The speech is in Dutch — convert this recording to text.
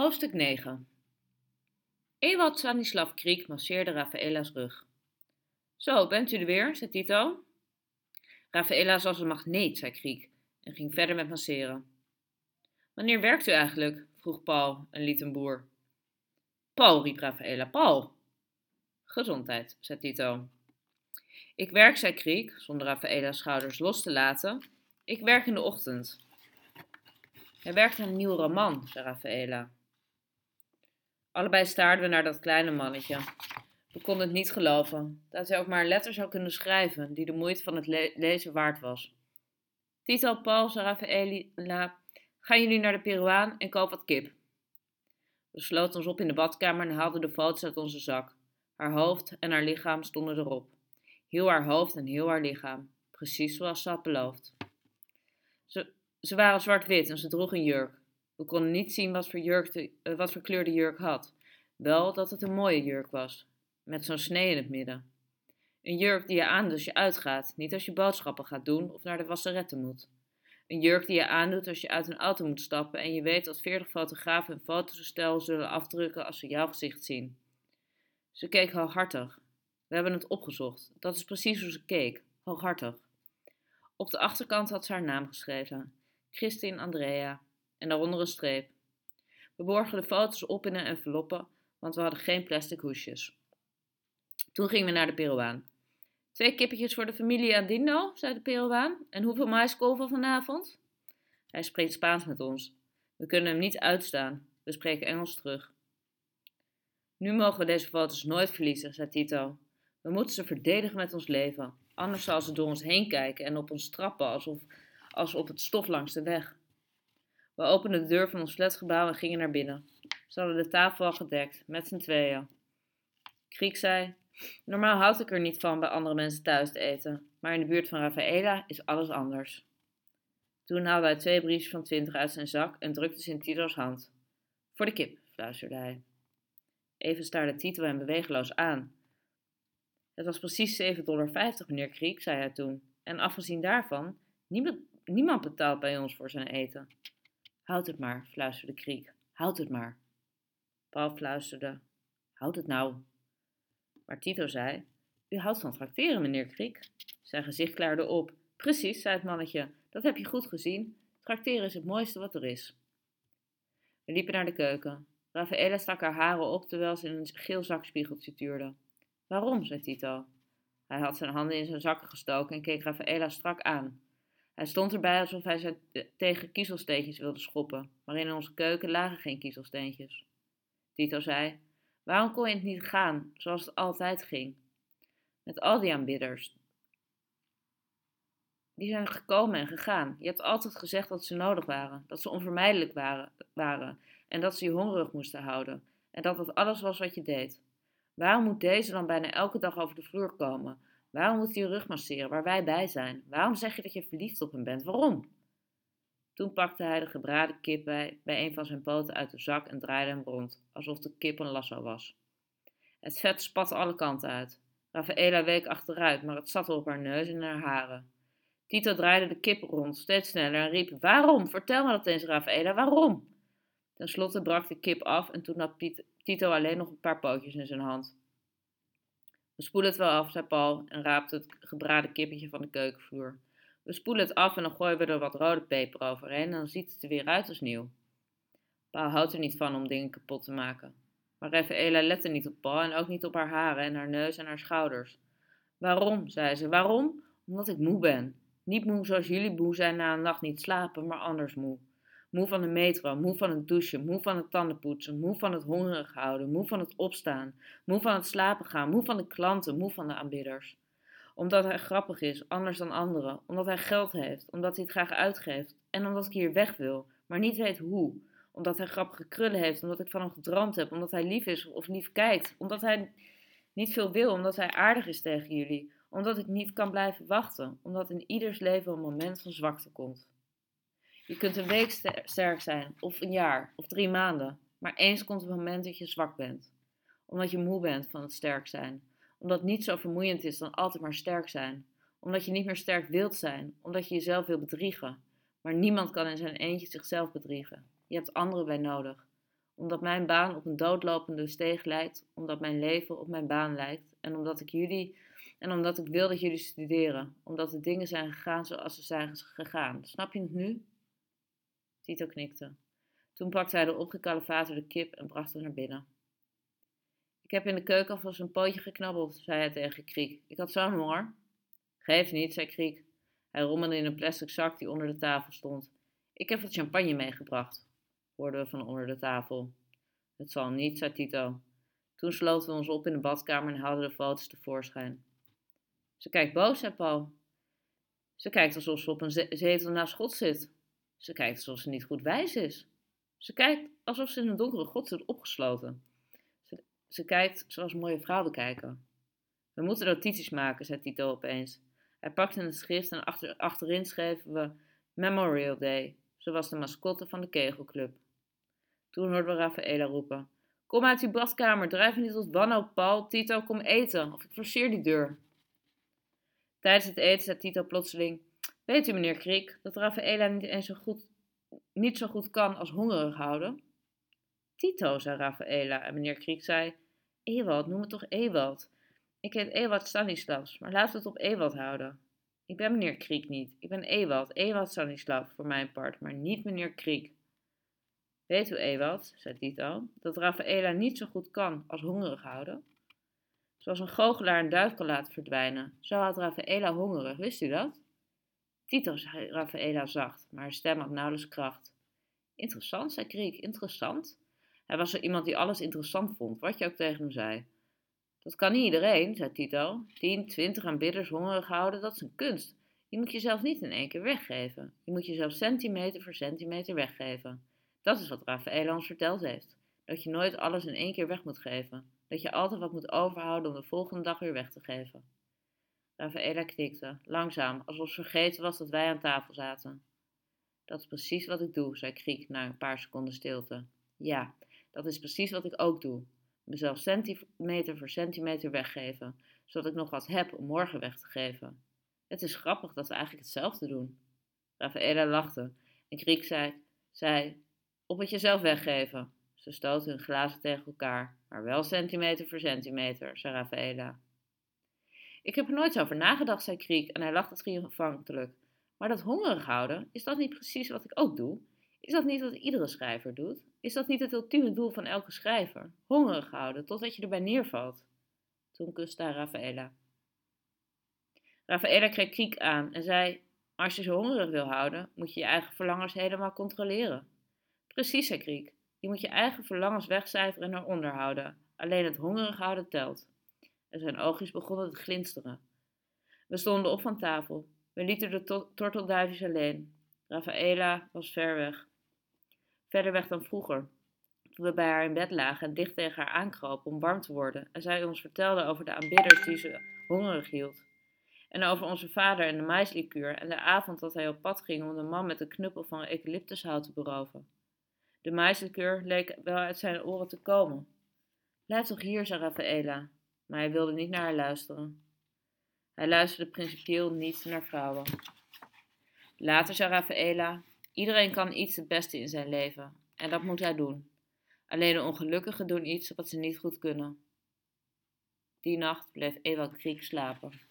Hoofdstuk 9 Ewald Stanislav Kriek masseerde Rafaela's rug. Zo, bent u er weer, zei Tito. Rafaela is als een magneet, zei Kriek en ging verder met masseren. Wanneer werkt u eigenlijk? vroeg Paul en liet een boer. Paul, riep Rafaela, Paul. Gezondheid, zei Tito. Ik werk, zei Kriek, zonder Rafaela's schouders los te laten. Ik werk in de ochtend. Hij werkt aan een nieuwe roman, zei Rafaela. Allebei staarden we naar dat kleine mannetje. We konden het niet geloven, dat hij ook maar een letter zou kunnen schrijven die de moeite van het lezen waard was. Tito, Paul, zei Rafaela, gaan jullie naar de Peruaan en koop wat kip. We sloten ons op in de badkamer en haalden de foto's uit onze zak. Haar hoofd en haar lichaam stonden erop. Heel haar hoofd en heel haar lichaam, precies zoals ze had beloofd. Ze, ze waren zwart-wit en ze droeg een jurk. We konden niet zien wat voor, jurk de, uh, wat voor kleur de jurk had. Wel dat het een mooie jurk was, met zo'n snee in het midden. Een jurk die je aandoet als je uitgaat, niet als je boodschappen gaat doen of naar de wasserette moet. Een jurk die je aandoet als je uit een auto moet stappen en je weet dat veertig fotografen een fotostel zullen afdrukken als ze jouw gezicht zien. Ze keek hooghartig. We hebben het opgezocht. Dat is precies hoe ze keek, hooghartig. Op de achterkant had ze haar naam geschreven: Christine Andrea en daaronder een streep. We borgen de foto's op in een enveloppe, want we hadden geen plastic hoesjes. Toen gingen we naar de Peruaan. Twee kippetjes voor de familie Andino, zei de Peruaan. En hoeveel maiskolven vanavond? Hij spreekt Spaans met ons. We kunnen hem niet uitstaan. We spreken Engels terug. Nu mogen we deze foto's nooit verliezen, zei Tito. We moeten ze verdedigen met ons leven. Anders zal ze door ons heen kijken en op ons trappen alsof als op het stof langs de weg. We openden de deur van ons flatgebouw en gingen naar binnen. Ze hadden de tafel al gedekt, met z'n tweeën. Kriek zei: Normaal houd ik er niet van bij andere mensen thuis te eten, maar in de buurt van Rafaela is alles anders. Toen haalde hij twee briefjes van twintig uit zijn zak en drukte ze in Tito's hand. Voor de kip, fluisterde hij. Even staarde Tito hem bewegeloos aan. Het was precies 7,50 dollar, meneer Kriek, zei hij toen. En afgezien daarvan, niemand, niemand betaalt bij ons voor zijn eten. Houd het maar, fluisterde Kriek. Houd het maar. Paul fluisterde. Houd het nou. Maar Tito zei: U houdt van trakteren, meneer Kriek. Zijn gezicht klaarde op. Precies, zei het mannetje. Dat heb je goed gezien. Trakteren is het mooiste wat er is. We liepen naar de keuken. Rafaela stak haar haren op terwijl ze in een geel zakspiegeltje tuurde. Waarom? zei Tito. Hij had zijn handen in zijn zakken gestoken en keek Rafaela strak aan. Hij stond erbij alsof hij ze tegen kiezelsteentjes wilde schoppen, maar in onze keuken lagen geen kiezelsteentjes. Tito zei: Waarom kon je het niet gaan zoals het altijd ging? Met al die aanbidders. Die zijn gekomen en gegaan. Je hebt altijd gezegd dat ze nodig waren, dat ze onvermijdelijk waren, waren en dat ze je hongerig moesten houden en dat dat alles was wat je deed. Waarom moet deze dan bijna elke dag over de vloer komen? Waarom moet hij je rug masseren waar wij bij zijn? Waarom zeg je dat je verliefd op hem bent? Waarom? Toen pakte hij de gebraden kip bij, bij een van zijn poten uit de zak en draaide hem rond, alsof de kip een lasso was. Het vet spatte alle kanten uit. Rafaela week achteruit, maar het zat op haar neus en haar haren. Tito draaide de kip rond, steeds sneller, en riep: Waarom? Vertel me dat eens, Rafaela, waarom? Ten slotte brak de kip af en toen had Tito alleen nog een paar pootjes in zijn hand. We spoelen het wel af, zei Paul en raapte het gebraden kippetje van de keukenvloer. We spoelen het af en dan gooien we er wat rode peper overheen en dan ziet het er weer uit als nieuw. Paul houdt er niet van om dingen kapot te maken. Maar Rafaela lette niet op Paul en ook niet op haar haren en haar neus en haar schouders. Waarom, zei ze, waarom? Omdat ik moe ben. Niet moe zoals jullie moe zijn na een nacht niet slapen, maar anders moe. Moe van de metro, moe van het douchen, moe van het tandenpoetsen, moe van het hongerig houden, moe van het opstaan, moe van het slapen gaan, moe van de klanten, moe van de aanbidders. Omdat hij grappig is, anders dan anderen, omdat hij geld heeft, omdat hij het graag uitgeeft en omdat ik hier weg wil, maar niet weet hoe. Omdat hij grappige krullen heeft, omdat ik van hem gedroomd heb, omdat hij lief is of lief kijkt, omdat hij niet veel wil, omdat hij aardig is tegen jullie, omdat ik niet kan blijven wachten, omdat in ieders leven een moment van zwakte komt. Je kunt een week sterk zijn, of een jaar, of drie maanden. Maar eens komt het moment dat je zwak bent. Omdat je moe bent van het sterk zijn. Omdat niet zo vermoeiend is dan altijd maar sterk zijn. Omdat je niet meer sterk wilt zijn. Omdat je jezelf wil bedriegen. Maar niemand kan in zijn eentje zichzelf bedriegen. Je hebt anderen bij nodig. Omdat mijn baan op een doodlopende steeg lijkt, omdat mijn leven op mijn baan lijkt en omdat ik jullie en omdat ik wil dat jullie studeren, omdat de dingen zijn gegaan zoals ze zijn gegaan. Snap je het nu? Tito knikte. Toen pakte hij de opgekalefaterde kip en bracht het naar binnen. Ik heb in de keuken alvast een pootje geknabbeld, zei hij tegen Kriek. Ik had zo'n honger. Geef niet, zei Kriek. Hij rommelde in een plastic zak die onder de tafel stond. Ik heb wat champagne meegebracht, hoorden we van onder de tafel. Het zal niet, zei Tito. Toen sloten we ons op in de badkamer en haalden de foto's tevoorschijn. Ze kijkt boos, zei Paul. Ze kijkt alsof ze op een zetel naast God zit. Ze kijkt alsof ze niet goed wijs is. Ze kijkt alsof ze in een donkere god zit opgesloten. Ze, ze kijkt zoals mooie vrouwen kijken. We moeten notities maken, zei Tito opeens. Hij pakte een schrift en achter, achterin schreven we Memorial Day, zoals de mascotte van de kegelclub. Toen hoorden we Rafaela roepen. Kom uit die badkamer, drijf niet tot wanhoop, Paul. Tito, kom eten, of ik forceer die deur. Tijdens het eten zei Tito plotseling: Weet u, meneer Kriek, dat Rafaela niet eens zo goed, niet zo goed kan als hongerig houden? Tito, zei Rafaela, en meneer Kriek zei: Ewald, noem het toch Ewald. Ik heet Ewald Stanislavs, maar laten we het op Ewald houden. Ik ben meneer Kriek niet. Ik ben Ewald, Ewald Stanislav voor mijn part, maar niet meneer Kriek. Weet u, Ewald, zei Tito, dat Rafaela niet zo goed kan als hongerig houden? Zoals een goochelaar een duif kan laten verdwijnen, zo had Rafaela hongerig, wist u dat? Tito, zei Rafaela zacht, maar haar stem had nauwelijks kracht. Interessant, zei Kriek, interessant. Hij was er iemand die alles interessant vond, wat je ook tegen hem zei. Dat kan niet iedereen, zei Tito. Tien, twintig aanbidders hongerig houden, dat is een kunst. Je moet jezelf niet in één keer weggeven. Je moet jezelf centimeter voor centimeter weggeven. Dat is wat Rafaela ons verteld heeft. Dat je nooit alles in één keer weg moet geven. Dat je altijd wat moet overhouden om de volgende dag weer weg te geven. Rafaela knikte, langzaam, alsof ze vergeten was dat wij aan tafel zaten. Dat is precies wat ik doe, zei Kriek na een paar seconden stilte. Ja, dat is precies wat ik ook doe. Mezelf centimeter voor centimeter weggeven, zodat ik nog wat heb om morgen weg te geven. Het is grappig dat we eigenlijk hetzelfde doen. Rafaela lachte en Kriek zei, zei op het jezelf weggeven. Ze stoten hun glazen tegen elkaar, maar wel centimeter voor centimeter, zei Rafaela. Ik heb er nooit over nagedacht, zei Kriek en hij lachte triomfantelijk. Maar dat hongerig houden, is dat niet precies wat ik ook doe? Is dat niet wat iedere schrijver doet? Is dat niet het ultieme doel van elke schrijver? Hongerig houden, totdat je erbij neervalt. Toen kuste hij Rafaela. Rafaela kreeg Kriek aan en zei: Als je ze hongerig wil houden, moet je je eigen verlangens helemaal controleren. Precies, zei Kriek. Je moet je eigen verlangens wegcijferen en eronder houden. Alleen het hongerig houden telt. En zijn oogjes begonnen te glinsteren. We stonden op van tafel. We lieten de tortelduifjes alleen. Rafaela was ver weg. Verder weg dan vroeger. Toen we bij haar in bed lagen en dicht tegen haar aankropen om warm te worden. En zij ons vertelde over de aanbidders die ze hongerig hield. En over onze vader en de maïslikuur en de avond dat hij op pad ging om de man met een knuppel van eucalyptushout te beroven. De maïslikuur leek wel uit zijn oren te komen. Blijf toch hier, zei Rafaela, maar hij wilde niet naar haar luisteren. Hij luisterde principieel niet naar vrouwen. Later zei Rafaela, iedereen kan iets het beste in zijn leven, en dat moet hij doen. Alleen de ongelukkigen doen iets wat ze niet goed kunnen. Die nacht bleef Ewald Kriek slapen.